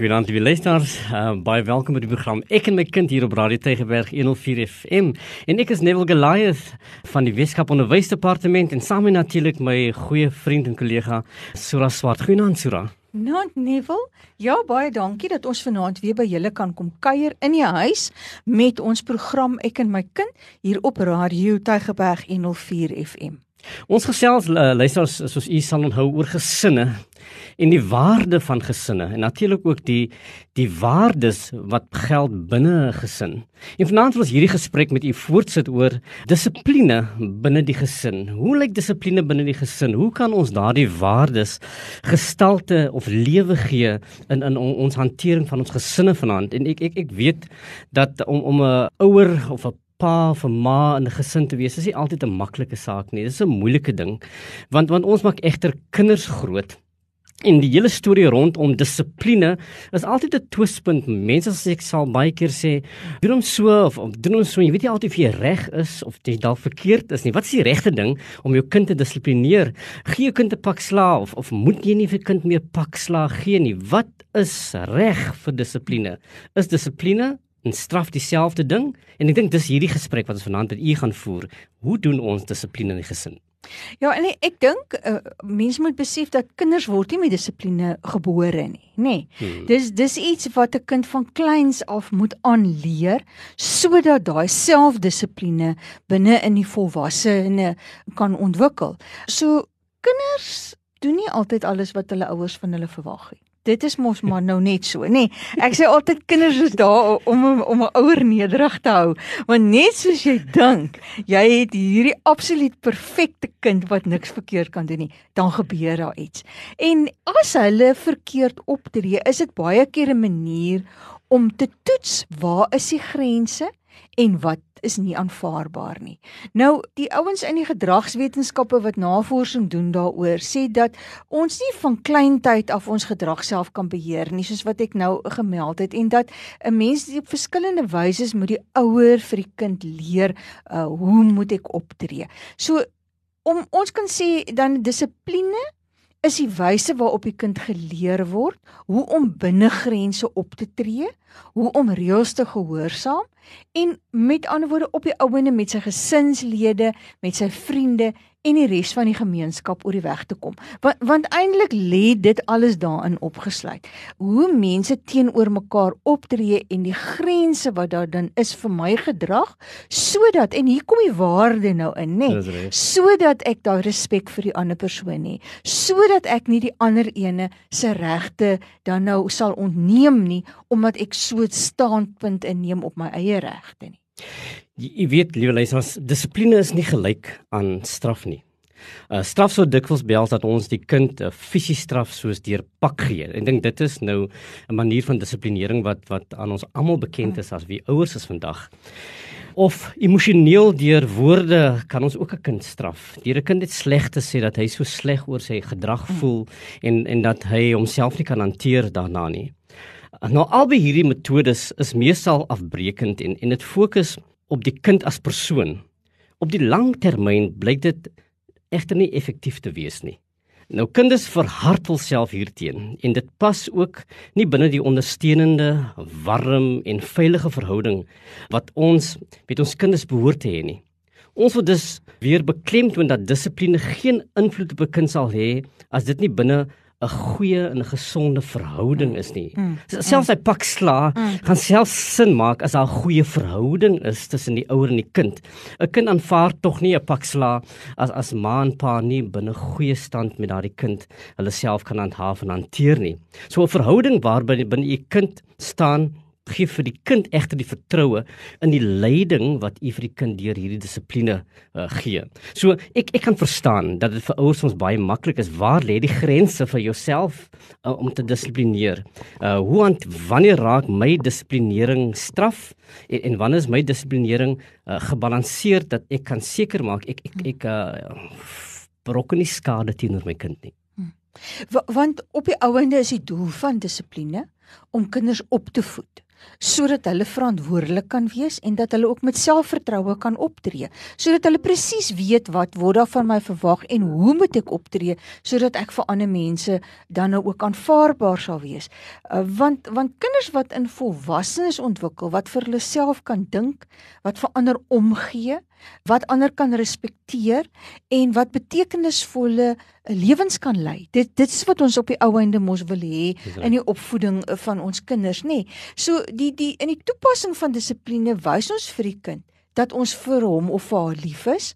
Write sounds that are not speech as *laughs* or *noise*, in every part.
Goeienaand lieve luisteraars. Uh, baie welkom by die program Ek en my kind hier op Radio Tygerberg 104 FM. En ek is Neville Goliath van die Weskaap Onderwysdepartement en saam met natuurlik my goeie vriend en kollega Sura Swart. Goeienaand Sura. Nou Neville, ja baie dankie dat ons vanaand weer by julle kan kom kuier in die huis met ons program Ek en my kind hier op Radio Tygerberg 104 FM. Ons gesels uh, luisteraars soos u sal onthou oor gesinne en die waarde van gesinne en natuurlik ook die die waardes wat geld binne 'n gesin. En vanaand wil ons hierdie gesprek met u voortsit oor dissipline binne die gesin. Hoe lyk dissipline binne die gesin? Hoe kan ons daardie waardes gestalte of lewe gee in in ons hantering van ons gesinne vanaand? En ek ek ek weet dat om om 'n ouer of 'n pa of 'n ma in 'n gesin te wees is nie altyd 'n maklike saak nie. Dit is 'n moeilike ding. Want want ons maak egter kinders groot. En die hele storie rondom dissipline is altyd 'n twispunt. Mense sê ek sal baie keer sê, doen hom so of, of doen hom so. Jy weet nie altyd of jy reg is of jy dalk verkeerd is nie. Wat is die regte ding om jou kind te dissiplineer? Gee jou kind 'n pak slaag of, of moet jy nie vir kind meer pak slaag gee nie? Wat is reg vir dissipline? Is dissipline en straf dieselfde ding en ek dink dis hierdie gesprek wat ons vanaand met u gaan voer. Hoe doen ons dissipline in die gesin? Ja, en ek dink uh, mense moet besef dat kinders word nie met dissipline gebore nie, nê. Nee. Hmm. Dis dis iets wat 'n kind van kleins af moet aanleer sodat daai selfdissipline binne in die volwassene kan ontwikkel. So kinders doen nie altyd alles wat hulle ouers van hulle verwag nie dit is mos maar nou net so, nê. Nee, ek sê altyd kinders is daar om om 'n ouer nederig te hou. Want net soos jy dink, jy het hierdie absoluut perfekte kind wat niks verkeerd kan doen nie, dan gebeur daar iets. En as hulle verkeerd optree, is dit baie keer 'n manier om te toets waar is die grense en wat is nie aanvaarbaar nie. Nou die ouens in die gedragswetenskappe wat navorsing doen daaroor sê dat ons nie van kleintyd af ons gedrag self kan beheer nie soos wat ek nou gemeld het en dat 'n mens op verskillende wyse moet die ouer vir die kind leer uh, hoe moet ek optree. So om ons kan sê dan dissipline is die wyse waarop die kind geleer word hoe om binne grense op te tree, hoe om reëls te gehoorsaam en met ander woorde op die ouene met sy gesinslede, met sy vriende en die res van die gemeenskap oor die weg te kom. Want want eintlik lê dit alles daarin opgesluit. Hoe mense teenoor mekaar optree en die grense wat daar dan is vir my gedrag sodat en hier kom die waarde nou in, nê? Nee, sodat ek daai respek vir die ander persoon het. Sodat ek nie die ander ene se regte dan nou sal ontneem nie omdat ek so 'n standpunt inneem op my eie regte nie. Jy weet, liewe luisters, dissipline is nie gelyk aan straf nie. Uh straf sou dikwels behels dat ons die kind 'n uh, fisiese straf soos deur pak gee. Ek dink dit is nou 'n manier van dissiplinering wat wat aan ons almal bekend is as wie ouers is vandag. Of emosioneel deur woorde kan ons ook 'n kind straf. Deur 'n kind net sleg te sê dat hy so sleg oor sy gedrag voel en en dat hy homself nie kan hanteer daarna nie. Nou albei hierdie metodes is meestal afbreekend en en dit fokus op die kind as persoon. Op die lang termyn blyk dit egter nie effektief te wees nie. Nou kinders verhard hulself hierteen en dit pas ook nie binne die ondersteunende, warm en veilige verhouding wat ons met ons kinders behoort te hê nie. Ons wil dus weer beklemtoon dat dissipline geen invloed op 'n kind sal hê as dit nie binne 'n goeie en 'n gesonde verhouding is nie. Mm. Selfs hy pak sla, mm. gaan selfs sin maak as daar 'n goeie verhouding is tussen die ouer en die kind. 'n Kind aanvaar tog nie 'n pak sla as as ma en pa nie binne goeie stand met daardie kind hulle self kan handhaaf en hanteer nie. So 'n verhouding waarby binne 'n kind staan gee vir die kind egter die vertroue in die leiding wat u vir die kind deur hierdie dissipline uh, gee. So ek ek kan verstaan dat dit vir ouers ons baie maklik is waar lê die grense vir jouself uh, om te dissiplineer. Uh hoe want wanneer raak my dissiplinering straf en, en wanneer is my dissiplinering uh, gebalanseerd dat ek kan seker maak ek ek ek uh, berokken nie skade teenoor my kind nie. Hmm. Want op die ouende is die doel van dissipline om kinders op te voed sodat hulle verantwoordelik kan wees en dat hulle ook met selfvertroue kan optree sodat hulle presies weet wat word daar van my verwag en hoe moet ek optree sodat ek vir ander mense dan nou ook aanvaarbaar sal wees. Uh, want want kinders wat in volwassenes ontwikkel wat vir hulle self kan dink wat vir ander omgee wat ander kan respekteer en wat betekenisvolle lewens kan lei. Dit dit is wat ons op die ou einde mos wil hê in die opvoeding van ons kinders, nê. Nee. So die die in die toepassing van dissipline wys ons vir die kind dat ons vir hom of vir haar lief is,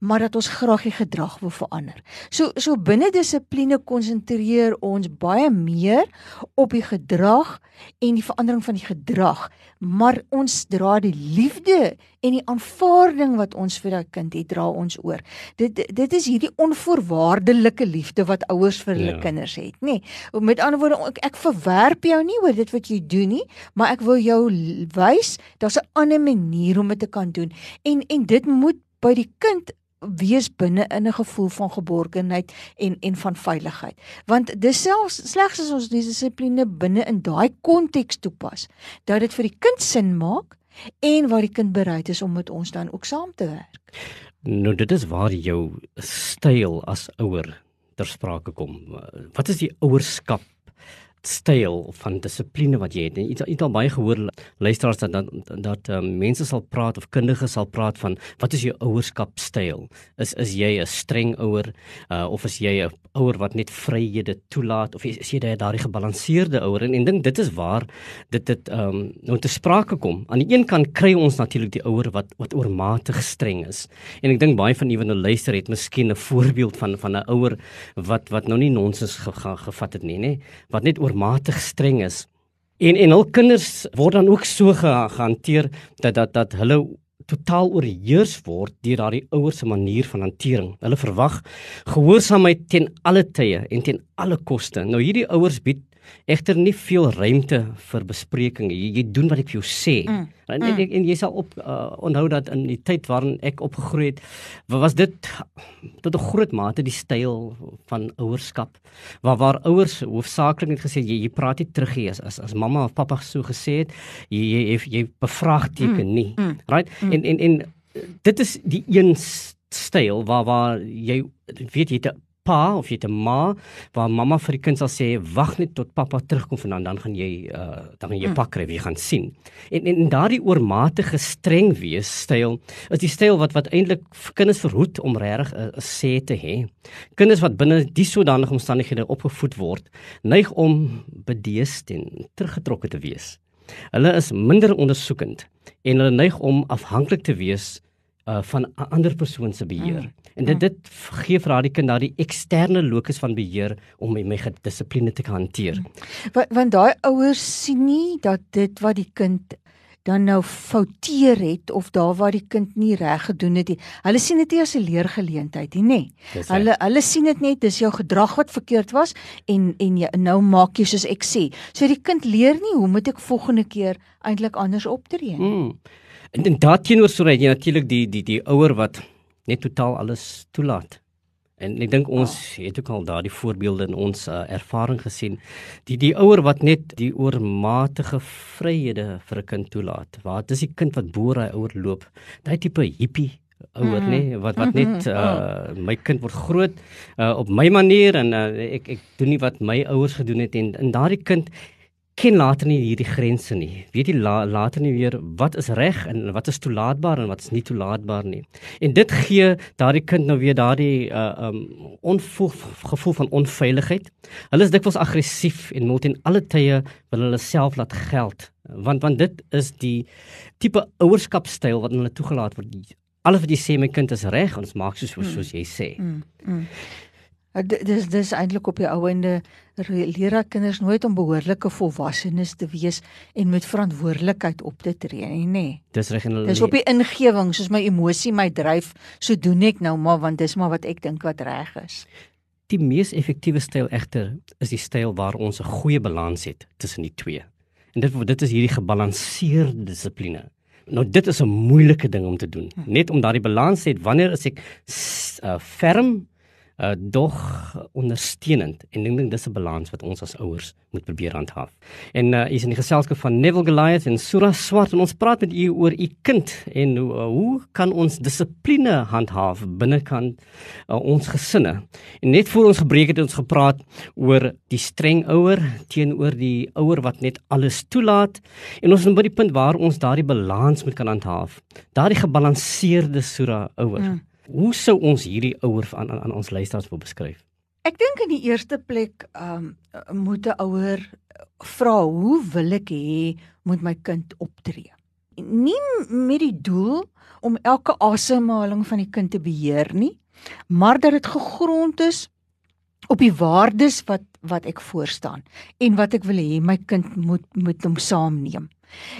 maar dat ons graag die gedrag wil verander. So so binne dissipline konsentreer ons baie meer op die gedrag en die verandering van die gedrag, maar ons dra die liefde en die aanvaarding wat ons vir daai kind het, dra ons oor. Dit dit is hierdie onvoorwaardelike liefde wat ouers vir hulle ja. kinders het, nê. Nee, met ander woorde, ek, ek verwerp jou nie oor dit wat jy doen nie, maar ek wil jou wys daar's 'n ander manier om dit te kan doen. En en dit moet by die kind wees binne in 'n gevoel van geborgenheid en en van veiligheid. Want dis selfs slegs as ons die dissipline binne in daai konteks toepas, dat dit vir die kind sin maak en waar die kind bereid is om met ons dan ook saam te werk. Nou dit is waar jou styl as ouer ter sprake kom. Wat is die ouerskap styl van dissipline wat jy het. En jy het al baie gehoor luisteraars dat dat, dat um, mense sal praat of kundiges sal praat van wat is jou ouerskap styl? Is is jy 'n streng ouer uh, of is jy 'n ouer wat net vryhede toelaat of is jy daardie gebalanseerde ouer? En ek dink dit is waar dit dit ehm um, nou te sprake kom. Aan die een kant kry ons natuurlik die ouer wat wat oormatig streng is. En ek dink baie van u wat nou luister het miskien 'n voorbeeld van van 'n ouer wat wat nou nie nonsens ge, ge, gevat het nie, nê? Wat net oormatig streng is. En en hul kinders word dan ook so ge, gehanteer dat dat dat hulle totaal oorheers word deur daardie ouers se manier van hantering. Hulle verwag gehoorsaamheid teen alle tye en teen alle koste. Nou hierdie ouers bied egter nie veel ruimte vir bespreking. Jy, jy doen wat ek vir jou sê. Mm. En, en, en jy sal op uh, onthou dat in die tyd waarin ek opgegroei het, was dit tot 'n groot mate die styl van ouerskap. Waar waar ouers hoofsaaklik net gesê jy, jy praat nie terug hier as, as as mamma of pappa so gesê het, jy jy, jy, bevraagteken mm. nie. Mm. Right? Mm. En en en dit is die een styl waar waar jy weet jy het pa of jy het 'n ma waar mamma vir die kind sal sê wag net tot pappa terugkom vandaan dan gaan jy uh, dan gaan jy mm. pak kry, jy gaan sien. En en, en daardie oormatige streng wees styl is die styl wat wat eintlik kinders verhoed om regtig 'n sê te hê. Kinders wat binne die sodanige omstandighede opgevoed word, neig om bedeesd en teruggetrokke te wees. Hulle is minder ondersoekend en hulle neig om afhanklik te wees uh, van 'n ander persoon se beheer. Mm. En dit dit gee vir haar die kind daardie eksterne locus van beheer om my gedissipline te kan hanteer. Mm. Want want daai ouers sien nie dat dit wat die kind dan nou fouteer het of daar waar die kind nie reg gedoen het nie. Hulle sien dit nie as 'n leergeleentheid nie, nê. Hulle hulle sien dit net dis jou gedrag wat verkeerd was en en jy nou maak jy soos ek sê. So die kind leer nie hoe moet ek volgende keer eintlik anders optree nie. Mm. En dan daarteenoor sou jy natuurlik die die die ouer wat net totaal alles toelaat. En ek dink ons oh. het ook al daardie voorbeelde in ons uh, ervaring gesien. Die die ouer wat net die oormatige vryhede vir 'n kind toelaat. Waar dis die kind wat bo hy ouer loop. Daai tipe hippie ouer nê nee, wat wat net uh, my kind word groot uh, op my manier en uh, ek ek doen nie wat my ouers gedoen het en in daardie kind ken later nie hierdie grense nie. Weet jy la, later nie weer wat is reg en wat is toelaatbaar en wat is nie toelaatbaar nie. En dit gee daardie kind nou weer daardie uh um onvoel gevoel van onveiligheid. Hulle is dikwels aggressief en moet in alle tye wil hulle self laat geld. Want want dit is die tipe ouerskapstyl wat hulle toegelaat word. Alles wat jy sê my kind is reg, ons maak soos soos, soos jy sê. Mm, mm. Uh, dis dis eintlik op die ou ende leer ek kinders nooit om behoorlike volwassenes te wees en met verantwoordelikheid op te tree nie nê. Dis reg en hulle Dis op die ingewing soos my emosie my dryf, so doen ek nou maar want dis maar wat ek dink wat reg is. Die mees effektiewe styl egter is die styl waar ons 'n goeie balans het tussen die twee. En dit dit is hierdie gebalanseerde dissipline. Nou dit is 'n moeilike ding om te doen. Hm. Net om daardie balans te hê wanneer as ek uh, ferm uh dog ondersteunend en ek dink dis 'n balans wat ons as ouers moet probeer handhaaf. En uh is in die geselskap van Neville Goliath en Sura Swart en ons praat met u oor u kind en hoe uh, hoe kan ons dissipline handhaaf binnekant uh, ons gesinne. En net voor ons gebreek het ons gepraat oor die streng ouer teenoor die ouer wat net alles toelaat en ons is by die punt waar ons daardie balans moet kan handhaaf. Daardie gebalanseerde Sura ouer. Mm. Hoe sou ons hierdie ouer aan, aan aan ons luisteraars wil beskryf? Ek dink in die eerste plek um moet 'n ouer vra hoe wil ek hê moet my kind optree? Nie met die doel om elke asemhaling van die kind te beheer nie, maar dat dit gegrond is op die waardes wat wat ek voorstaan en wat ek wil hê my kind moet moet hom saamneem.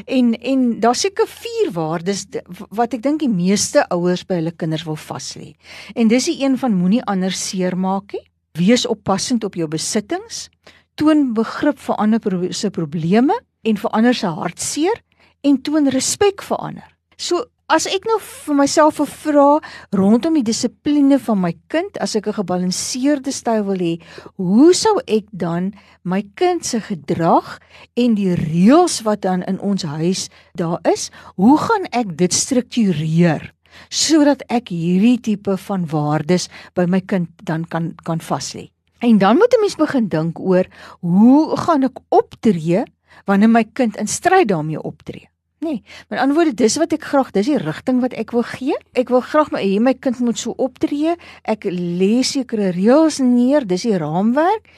En en daar seker vier waardes wat ek dink die meeste ouers by hulle kinders wil vas lê. En dis die een van moenie ander seermaak nie. Wees oppassend op jou besittings. Toon begrip vir ander se probleme en vir ander se hartseer en toon respek vir ander. So As ek nou vir myself vra rondom die dissipline van my kind, as ek 'n gebalanseerde styl wil hê, hoe sou ek dan my kind se gedrag en die reëls wat dan in ons huis daar is, hoe gaan ek dit struktureer sodat ek hierdie tipe van waardes by my kind dan kan kan vas lê? En dan moet 'n mens begin dink oor hoe gaan ek optree wanneer my kind in stryd daarmee optree? Nee, met ander woorde, dis wat ek graag, dis die rigting wat ek wil gee. Ek wil graag my hê my kind moet so optree. Ek lê sekere reëls neer, dis die raamwerk.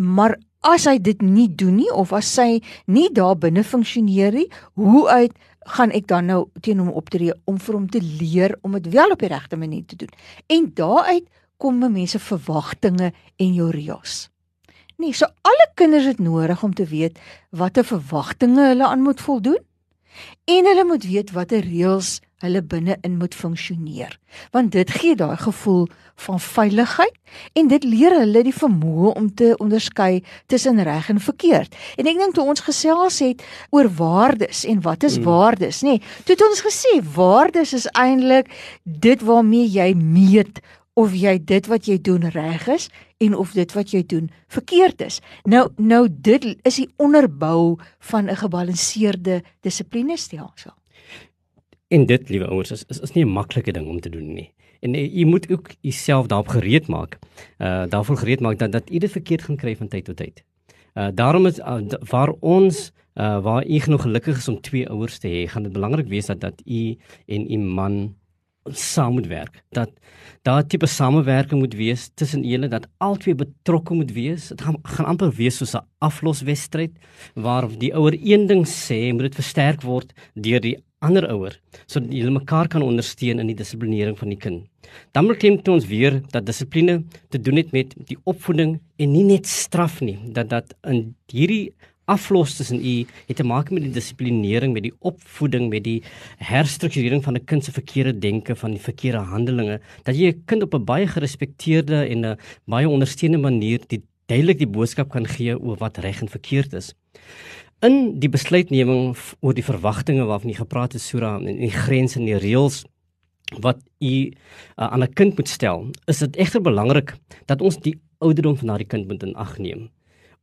Maar as hy dit nie doen nie of as hy nie daar binne funksioneer nie, hoe uit gaan ek dan nou teen hom optree om vir hom te leer om dit wel op die regte manier te doen? En daaruit kom mense verwagtinge en jou reëls. Nee, so alle kinders het nodig om te weet watter verwagtinge hulle aan moet voldoen En hulle moet weet watter reëls hulle binne-in moet funksioneer, want dit gee daai gevoel van veiligheid en dit leer hulle die vermoë om te onderskei tussen reg en verkeerd. En ek dink toe ons gesels het oor waardes en wat is mm. waardes, nê? Nee, toe het ons gesê waardes is eintlik dit waarmee jy meet of jy dit wat jy doen reg is en of dit wat jy doen verkeerd is. Nou nou dit is die onderbou van 'n gebalanseerde dissiplinestelsel. En dit, liewe ouers, is, is is nie 'n maklike ding om te doen nie. En eh, jy moet ook jouself daarop gereed maak. Uh daarvoor gereed maak dat dat u dit verkeerd gaan kry van tyd tot tyd. Uh daarom is uh, waar ons uh waar u genoeg gelukkig is om twee ouers te hê, gaan dit belangrik wees dat dat u en u man saam moet werk. Dat daar 'n tipe samewerking moet wees tussen julle dat albei betrokke moet wees. Dit gaan gaan amper wees soos 'n afloswedstryd waar die ouer een ding sê, moet dit versterk word deur die ander ouer sodat julle mekaar kan ondersteun in die dissiplinering van die kind. Dan moet klim ons weer dat dissipline te doen het met die opvoeding en nie net straf nie. Dat dat in hierdie aflos tussen u het te maak met die dissiplinering, met die opvoeding, met die herstrukturering van 'n kind se verkeerde denke, van die verkeerde handelinge, dat jy 'n kind op 'n baie gerespekteerde en 'n baie ondersteunende manier die duidelik die boodskap kan gee oor wat reg en verkeerd is. In die besluitneming oor die verwagtinge waarvan jy gepraat het Sura en die grense en die reëls wat u uh, aan 'n kind moet stel, is dit egter belangrik dat ons die ouderdom van daardie kind moet in ag neem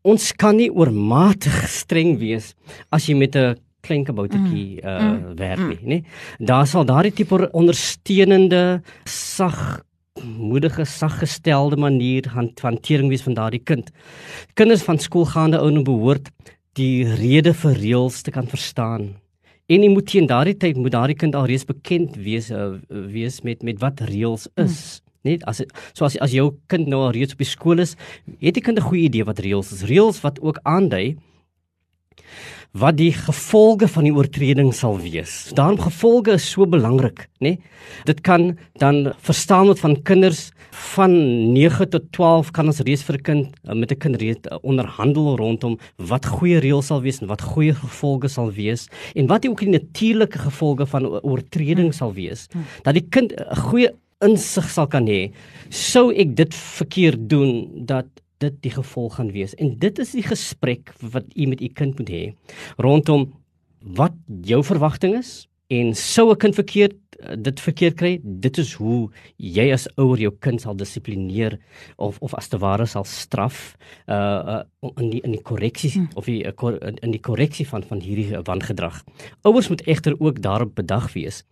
ons kan nie oormatig streng wees as jy met 'n klein kaboutertjie mm. uh mm. werk nie, mm. nê? Daar sal daardie tipe ondersteunende sag moedige saggestelde manier hantering wees van daardie kind. Kinders van skoolgaande ouens behoort die rede vir reëls te kan verstaan. En jy moet teen daardie tyd moet daardie kind alreeds bekend wees uh, wees met met wat reëls is. Mm net as so as as jou kind nou al reeds op die skool is, het die kind 'n goeie idee wat reëls is. Reëls wat ook aandui wat die gevolge van die oortreding sal wees. Daarom gevolge is so belangrik, nê? Dit kan dan verstaan word van kinders van 9 tot 12 kan ons reeds vir 'n kind eh, met 'n kind reeds eh, onderhandel rondom wat goeie reëls sal wees en wat goeie gevolge sal wees en wat ook die natuurlike gevolge van oortreding sal wees. Hmm. Dat die kind 'n goeie insig sal kan hê sou ek dit verkeerd doen dat dit die gevolg gaan wees en dit is die gesprek wat u met u kind moet hê rondom wat jou verwagting is en sou 'n kind verkeerd dit verkeerd kry, dit is hoe jy as ouer jou kind sal dissiplineer of of as te ware sal straf uh, uh in die in die korreksie hmm. of die uh, in die korreksie van van hierdie wangedrag. Ouers moet egter ook daarop bedag wees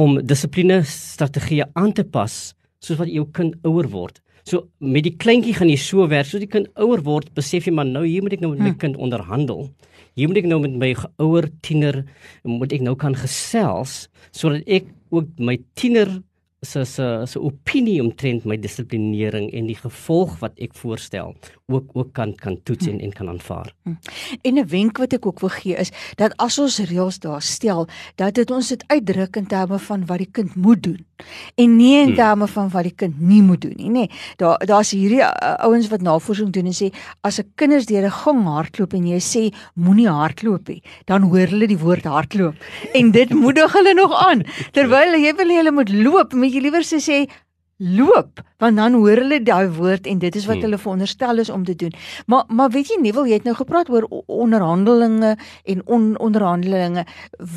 om dissipline strategieë aan te pas soos wat jou kind ouer word. So met die kleintjie gaan jy so werk, soos die kind ouer word, besef jy maar nou hier moet ek nou met my hmm. kind onderhandel. Hier moet ek nou met my ouer tiener moet ek nou kan gesels sodat ek ook my tiener se se se opinie omtrent my dissiplinering en die gevolg wat ek voorstel ook ook kan kan toets en en kan aanvaar. Hm. En 'n wenk wat ek ook wil gee is dat as ons reëls daar stel, dat dit ons dit uitdruk in terme van wat die kind moet doen en nie in hm. terme van wat die kind nie moet doen nie, nê. Daar daar's hierdie uh, ouens wat navorsing doen en sê as 'n kinders deur 'n gang hardloop en jy sê moenie hardloop nie, dan hoor hulle die woord hardloop en dit moedig hulle nog aan *laughs* terwyl jy wil hulle moet loop met jy liewer sê loop want dan hoor hulle daai woord en dit is wat hmm. hulle veronderstel is om te doen. Maar maar weet jy Neville, jy het nou gepraat oor onderhandelinge en on, onderhandelinge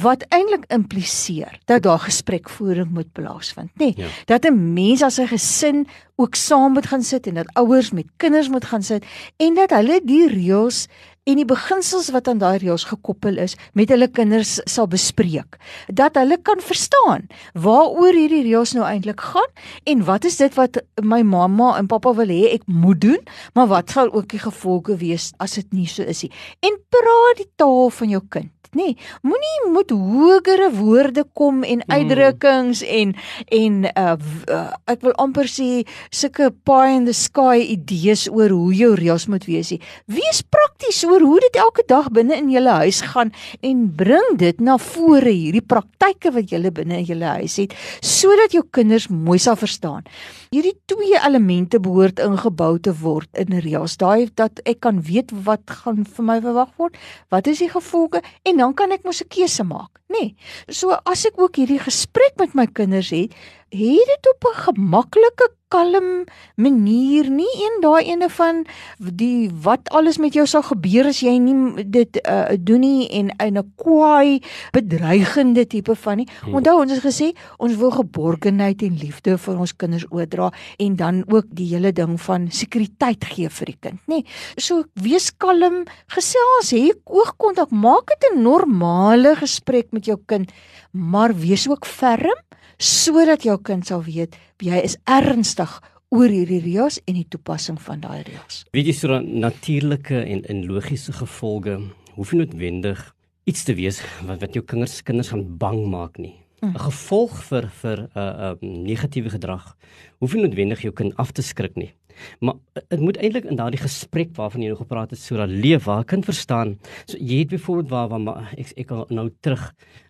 wat eintlik impliseer dat daar gesprekvoering moet plaasvind, nê? Nee, ja. Dat 'n mens as 'n gesin ook saam moet gaan sit en dat ouers met kinders moet gaan sit en dat hulle die reëls en die beginsels wat aan daai reëls gekoppel is met hulle kinders sal bespreek dat hulle kan verstaan waaroor hierdie reëls nou eintlik gaan en wat is dit wat my mamma en pappa wil hê ek moet doen maar wat sal ook die gevolge wees as dit nie so is nie. En praat die taal van jou kind nê. Nee, Moenie met hogere woorde kom en hmm. uitdrukkings mm. en en uh, uh ek wil amper sê sulke pie in the sky idees oor hoe jou reëls moet wees. Wees prakties oor hoe dit elke dag binne in julle huis gaan en bring dit na vore hierdie praktyke wat julle binne in julle huis het sodat jou kinders mooi sal verstaan. Hierdie twee elemente behoort ingebou te word in reëls. Daai dat ek kan weet wat gaan vir my verwag word, wat is die gevolge en dan kan ek mos 'n keuse maak, nê? Nee. So as ek ook hierdie gesprek met my kinders het, het dit op 'n gemaklike kalm manier nie een daai ene van die wat alles met jou sal gebeur as jy nie dit uh, doen nie en in 'n kwaai bedreigende tipe van nie. Hmm. Onthou ons het gesê ons wil geborgenheid en liefde vir ons kinders oordra en dan ook die hele ding van sekuriteit gee vir die kind, nê. So wees kalm, gesels, hê oogkontak, maak dit 'n normale gesprek met jou kind, maar wees ook ferm sodat jou kind sal weet jy is ernstig oor hierdie reëls en die toepassing van daai reëls. Weet jy so natuurlike en en logiese gevolge hoef nie noodwendig iets te wees wat wat jou kinders kinders gaan bang maak nie. Mm. 'n Gevolg vir vir 'n uh, uh, negatiewe gedrag hoef nie noodwendig jou kind af te skrik nie. Maar dit moet eintlik in daardie gesprek waarvan jy nou gepraat het, so dat leef waar kind verstaan. So jy het byvoorbeeld waar waar maar ek ek nou terug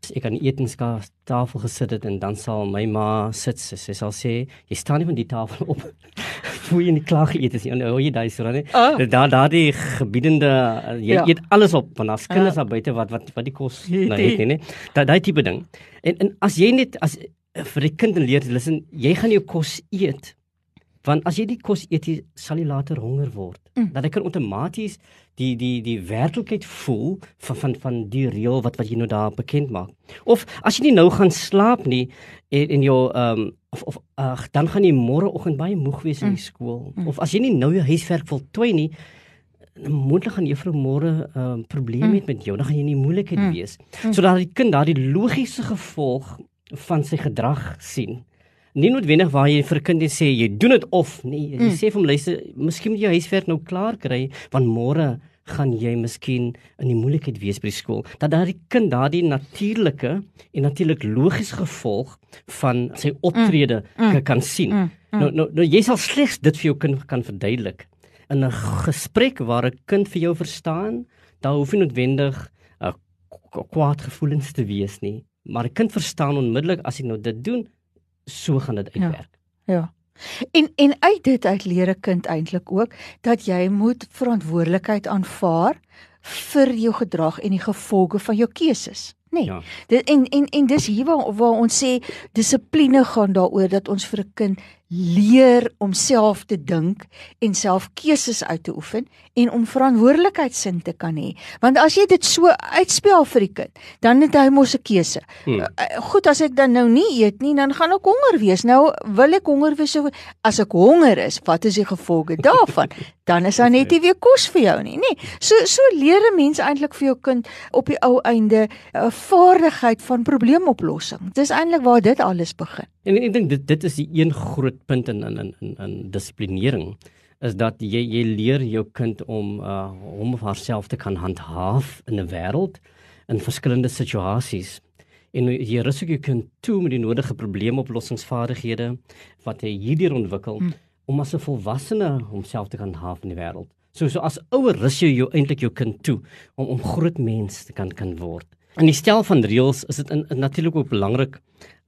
as ek aan die etenstafel gesit het en dan sal my ma sit sy, sy sal sê jy staan nie van die tafel op. *laughs* Hoe jy nie klaar geëet het nie. Oh jy daai so dan nie. Oh. Daar daardie gebiedende jy ja. eet alles op van as kinders uh. daar buite wat wat wat die kos *laughs* nou het nie. Daai daai tipe ding. En en as jy net as vir die kind leer, luister, jy gaan jou kos eet want as jy die kos eet jy sal jy later honger word mm. dat ek kan outomaties die die die werklikheid voel van van van die reël wat wat jy nou daar bekend maak of as jy nie nou gaan slaap nie en in jou ehm um, of of ag dan gaan jy môre oggend baie moeg wees in die mm. skool mm. of as jy nie nou jou huiswerk voltooi nie moontlik gaan juffrou môre 'n uh, ehm, probleem mm. met jou dan gaan jy in die moeilikheid mm. wees mm. sodat die kind daardie logiese gevolg van sy gedrag sien nie noodwendig waar jy vir 'n kind sê jy doen dit of nee, jy mm. sê vir hom luister, miskien moet jy huiswerk nou klaar kry want môre gaan jy miskien in die moeilikheid wees by die skool. Dat daardie kind daardie natuurlike en natuurlik logies gevolg van sy optrede mm. mm. kan sien. Mm. Mm. Nou, nou nou jy sal slegs dit vir jou kind kan verduidelik in 'n gesprek waar 'n kind vir jou verstaan, daar hoef nie noodwendig 'n uh, kwaad gevoelens te wees nie, maar 'n kind verstaan onmiddellik as jy nou dit doen, so gaan dit uitwerk. Ja. ja. En en uit dit uit leer 'n kind eintlik ook dat jy moet verantwoordelikheid aanvaar vir jou gedrag en die gevolge van jou keuses. Nee. Ja. Dit en en en dis hier waar waar ons sê dissipline gaan daaroor dat ons vir 'n kind leer om self te dink en self keuses uit te oefen en om verantwoordelikheidsin te kan hê. Want as jy dit so uitspel vir die kind, dan het hy mos 'n keuse. Hmm. Uh, goed, as ek dan nou nie eet nie, dan gaan ek honger wees. Nou wil ek honger wees so as ek honger is, wat is die gevolge *laughs* daarvan? dan is daar net nie weer kos vir jou nie, nê? Nee. So so leer 'n mens eintlik vir jou kind op die ou einde 'n vaardigheid van probleemoplossing. Dis eintlik waar dit alles begin. En ek dink dit dit is die een groot punt in in in in dissiplinering is dat jy jy leer jou kind om uh hom of haarself te kan handhaaf in 'n wêreld in verskillende situasies. En jy rus ook jou kind toe met die nodige probleemoplossingsvaardighede wat hy hierdeur ontwikkel hmm. om as 'n volwassene homself te kan handhaaf in die wêreld. So so as ouer rus jy jou eintlik jou kind toe om om groot mens te kan kan word. In die stel van reëls is dit natuurlik ook belangrik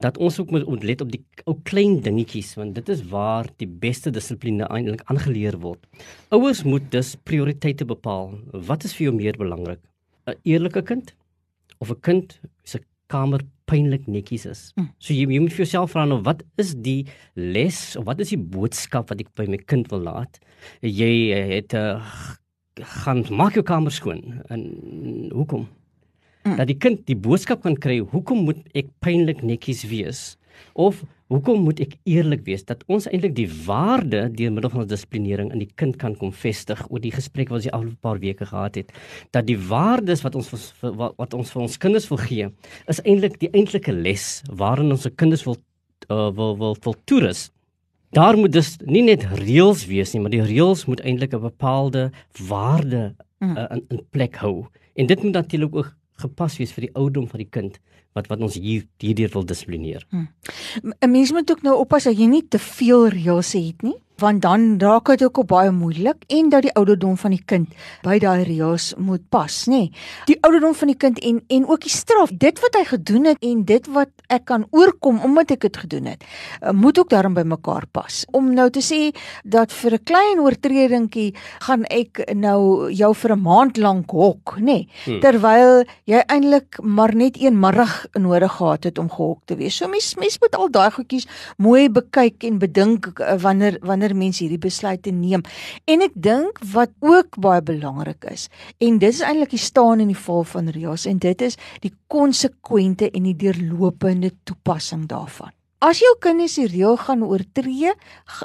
dat ons ook moet let op die ou klein dingetjies want dit is waar die beste dissipline eintlik aangeleer word. Ouers moet dus prioriteite bepaal. Wat is vir jou meer belangrik? 'n Eerlike kind of 'n kind se kamer pynlik netjies is. Mm. So jy, jy moet vir jouself vra nou wat is die les of wat is die boodskap wat ek by my kind wil laat? Jy het uh, gaan maak jou kamer skoon en hoekom? Mm. dat die kind die boodskap kan kry hoekom moet ek pynlik netjies wees? Of hoekom moet ek eerlik wees dat ons eintlik die waarde deur middel van dissiplinering in die kind kan kom vestig oor die gesprek wat ons die afgelope paar weke gehad het? Dat die waardes wat ons wat, wat ons vir ons kinders wil gee is eintlik die eintlike les waarin ons se kinders wil uh, wil wil wil toerus daar moet dus nie net reëls wees nie maar die reëls moet eintlik 'n bepaalde waarde uh, in, in plek hou. En dit moet natuurlik ook gepas wees vir die ouderdom van die kind wat wat ons hier hierdeur wil dissiplineer. Hmm. 'n Mens moet ook nou oppas dat jy nie te veel reëls het nie want dan raak dit ook baie moeilik en dat die ouderdom van die kind by daai reëls moet pas, nê. Nee. Die ouderdom van die kind en en ook die straf, dit wat hy gedoen het en dit wat ek kan oorkom omdat ek dit gedoen het, eh, moet ook daarin by mekaar pas. Om nou te sê dat vir 'n klein oortredingkie gaan ek nou jou vir 'n maand lank hok, nê, nee, hmm. terwyl jy eintlik maar net een middag nodig gehad het om gehok te wees. So mens mens moet al daai goedjies mooi bekyk en bedink eh, wanneer wanneer wanneer mense hierdie besluite neem. En ek dink wat ook baie belangrik is en dit is eintlik die staan en die val van Rias en dit is die konsekwente en die deurlopende toepassing daarvan. As jou kinders die reël gaan oortree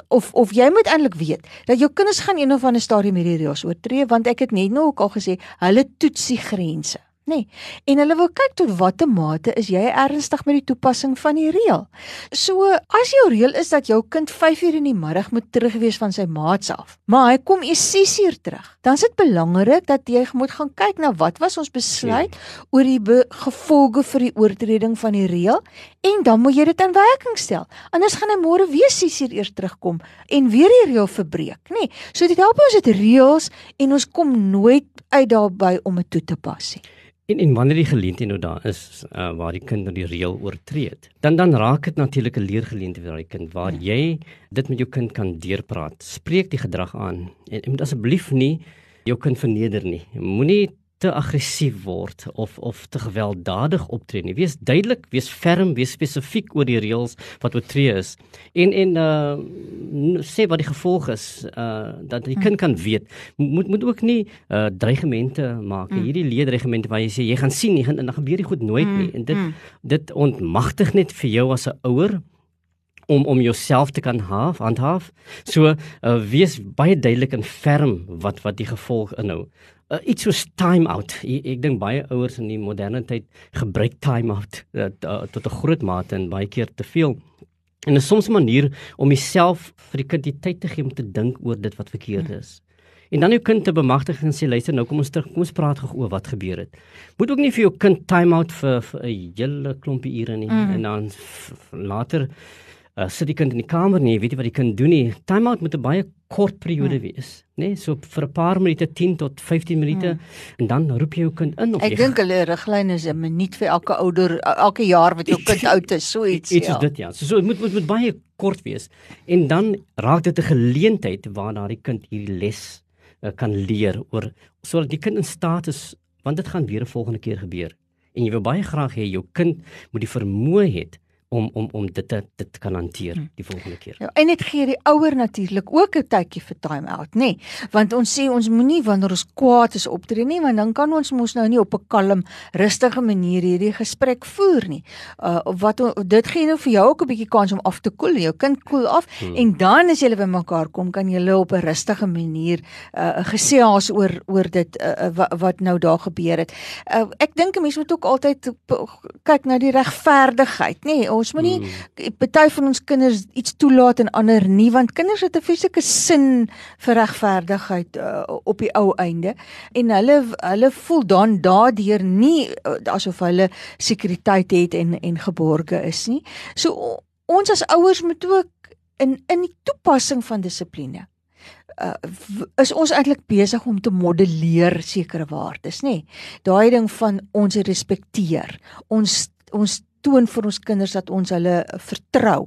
of of jy moet eintlik weet dat jou kinders gaan een of ander stadium hierdie reëls oortree want ek het net nou ook al gesê hulle toets die grense nê. Nee. En hulle wil kyk tot watter mate is jy ernstig met die toepassing van die reël. So as jou reël is dat jou kind 5uur in die middag moet terugwees van sy maats af, maar hy kom eers 6uur terug, dan is dit belangrik dat jy moet gaan kyk na wat was ons besluit ja. oor die gevolge vir die oortreding van die reël en dan moet jy dit in werking stel. Anders gaan hy môre weer 6uur eers terugkom en weer die reël verbreek, nê. Nee. So dit help ons dit reëls en ons kom nooit uit daarby om dit toe te pas nie. En en wanneer die geleentheid nou daar is uh, waar die kind nou die reël oortree het, dan dan raak dit natuurlik 'n leergeleentheid vir daai kind waar ja. jy dit met jou kind kan deurpraat. Spreek die gedrag aan en, en moet asseblief nie jou kind verneder nie. Moenie te aggressief word of of te gewelddadig optree nie. Wees duidelik, wees ferm, wees spesifiek oor die reëls wat oortree is. En en uh sê wat die gevolg is uh dat die kind kan weet. Moet moet ook nie uh dreigemente maak. Mm. Hierdie leerdreigemente waar jy sê jy gaan sien nie en dan gebeur dit goed nooit nie. En dit mm. dit ontmagtig net vir jou as 'n ouer om om jouself te kan haaf, handhaaf. So uh, wees baie duidelik en ferm wat wat die gevolg inhou uh, iets soos time out. Ek, ek dink baie ouers in die moderne tyd gebruik time out uh, tot 'n groot mate en baie keer te veel. En 'n soms 'n manier om jouself vir die kind die tyd te gee om te dink oor dit wat verkeerd is. En dan jou kind te bemagtig en sê luister nou kom ons terug kom ons praat gou oor wat gebeur het. Moet ook nie vir jou kind time out vir 'n hele klompie ure nie mm. en dan later uh, sit die kind in die kamer nie, weet jy wat die kind doen nie. Time out moet 'n baie kort periode hmm. wees, nê? Nee, so vir 'n paar minute, 10 tot 15 minute hmm. en dan roep jy jou kind in of Ek dink hulle riglyne is 'n minuut vir elke ouder elke jaar wat jou kind oud is, so iets. Iets ja. is dit ja. So so moet moet moet baie kort wees en dan raak dit 'n geleentheid waar daardie kind hierdie les uh, kan leer oor sodat die kind in staat is want dit gaan weer 'n volgende keer gebeur. En jy wil baie graag hê jou kind moet die vermoë hê om om om dit te dit kan hanteer hm. die volgende keer. Ja, en dit gee die ouer natuurlik ook 'n tydjie vir time out, nê? Nee, want ons sê ons moenie wanneer ons kwaad is optree nie, want dan kan ons mos nou nie op 'n kalm, rustige manier hierdie gesprek voer nie. Uh wat dit gee nou vir jou ook 'n bietjie kans om af te koel, jou kind koel af hmm. en dan as julle by mekaar kom, kan julle op 'n rustige manier uh gesels oor oor dit uh, wat, wat nou daar gebeur het. Uh ek dink 'n mens moet ook altyd kyk na die regverdigheid, nê? Nee, ons moenie mm. party van ons kinders iets toelaat en ander nie want kinders het 'n fisieke sin vir regverdigheid uh, op die ou einde en hulle hulle voel dan daardeur nie uh, asof hulle sekuriteit het en en geborge is nie. So ons as ouers moet ook in in die toepassing van dissipline Uh, is ons eintlik besig om te modelleer sekere waardes nê. Nee? Daai ding van ons respekteer. Ons ons toon vir ons kinders dat ons hulle vertrou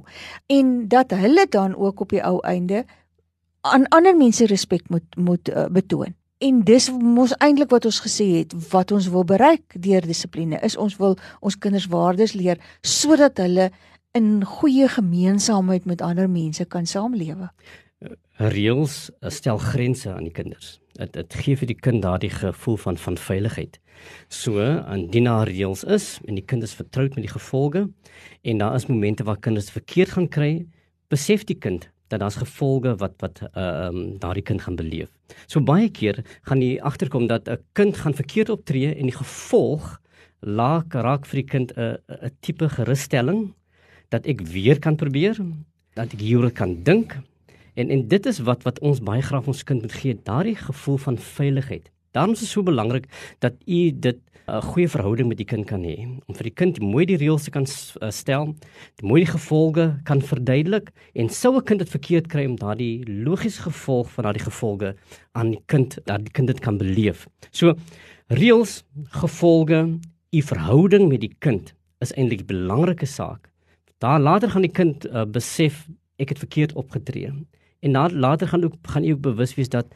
en dat hulle dan ook op die ou einde aan ander mense respek moet moet uh, betoon. En dis mos eintlik wat ons gesê het wat ons wil bereik deur dissipline is ons wil ons kinders waardes leer sodat hulle in goeie gemeenskapheid met ander mense kan saamlewe. Reëls stel grense aan die kinders. Dit dit gee vir die kind daardie gevoel van van veiligheid. So, indien daar reëls is en die kind is vertroud met die gevolge en daar is momente waar kinders verkeerd gaan kry, besef die kind dat daar's gevolge wat wat ehm uh, um, daardie kind gaan beleef. So baie keer gaan jy agterkom dat 'n kind gaan verkeerd optree en die gevolg laak raak vir die kind 'n 'n tipe gerusstelling dat ek weer kan probeer, dat ek hieroor kan dink. En en dit is wat wat ons baie graag ons kind moet gee, daardie gevoel van veiligheid. Daarom is dit so belangrik dat u dit 'n uh, goeie verhouding met die kind kan hê om vir die kind mooi die reëls te kan uh, stel, die mooi die gevolge kan verduidelik en sou 'n kind dit verkeerd kry om daardie logiese gevolg van daardie gevolge aan die kind dat die kind dit kan beleef. So reëls, gevolge, u verhouding met die kind is eintlik 'n belangrike saak. Daar later gaan die kind uh, besef ek het verkeerd opgetree En na, later gaan ook gaan jy ook bewus wees dat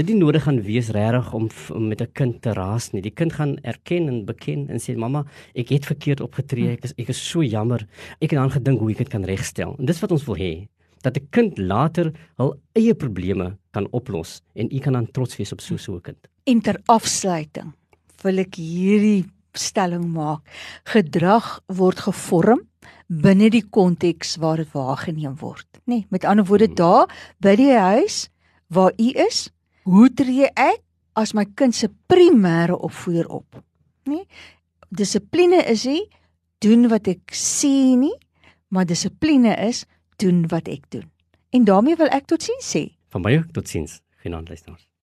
dit nie nodig gaan wees regtig om, om met 'n kind te raas nie. Die kind gaan erken en beken en sê mamma, ek het verkeerd opgetree. Ek is ek is so jammer. Ek het aan gedink hoe ek dit kan regstel. En dis wat ons wil hê dat 'n kind later hul eie probleme kan oplos en u kan dan trots wees op so so 'n kind. En ter afsluiting wil ek hierdie stelling maak. Gedrag word gevorm binne die konteks waar dit waargeneem word, nê? Nee, met ander woorde hmm. daar by die huis waar u is, hoe tree ek as my kind se primêre opvoeder op? Nê? Nee, dissipline is nie doen wat ek sê nie, maar dissipline is doen wat ek doen. En daarmee wil ek totsiens sê. Van my totsiens, genant luisteraars.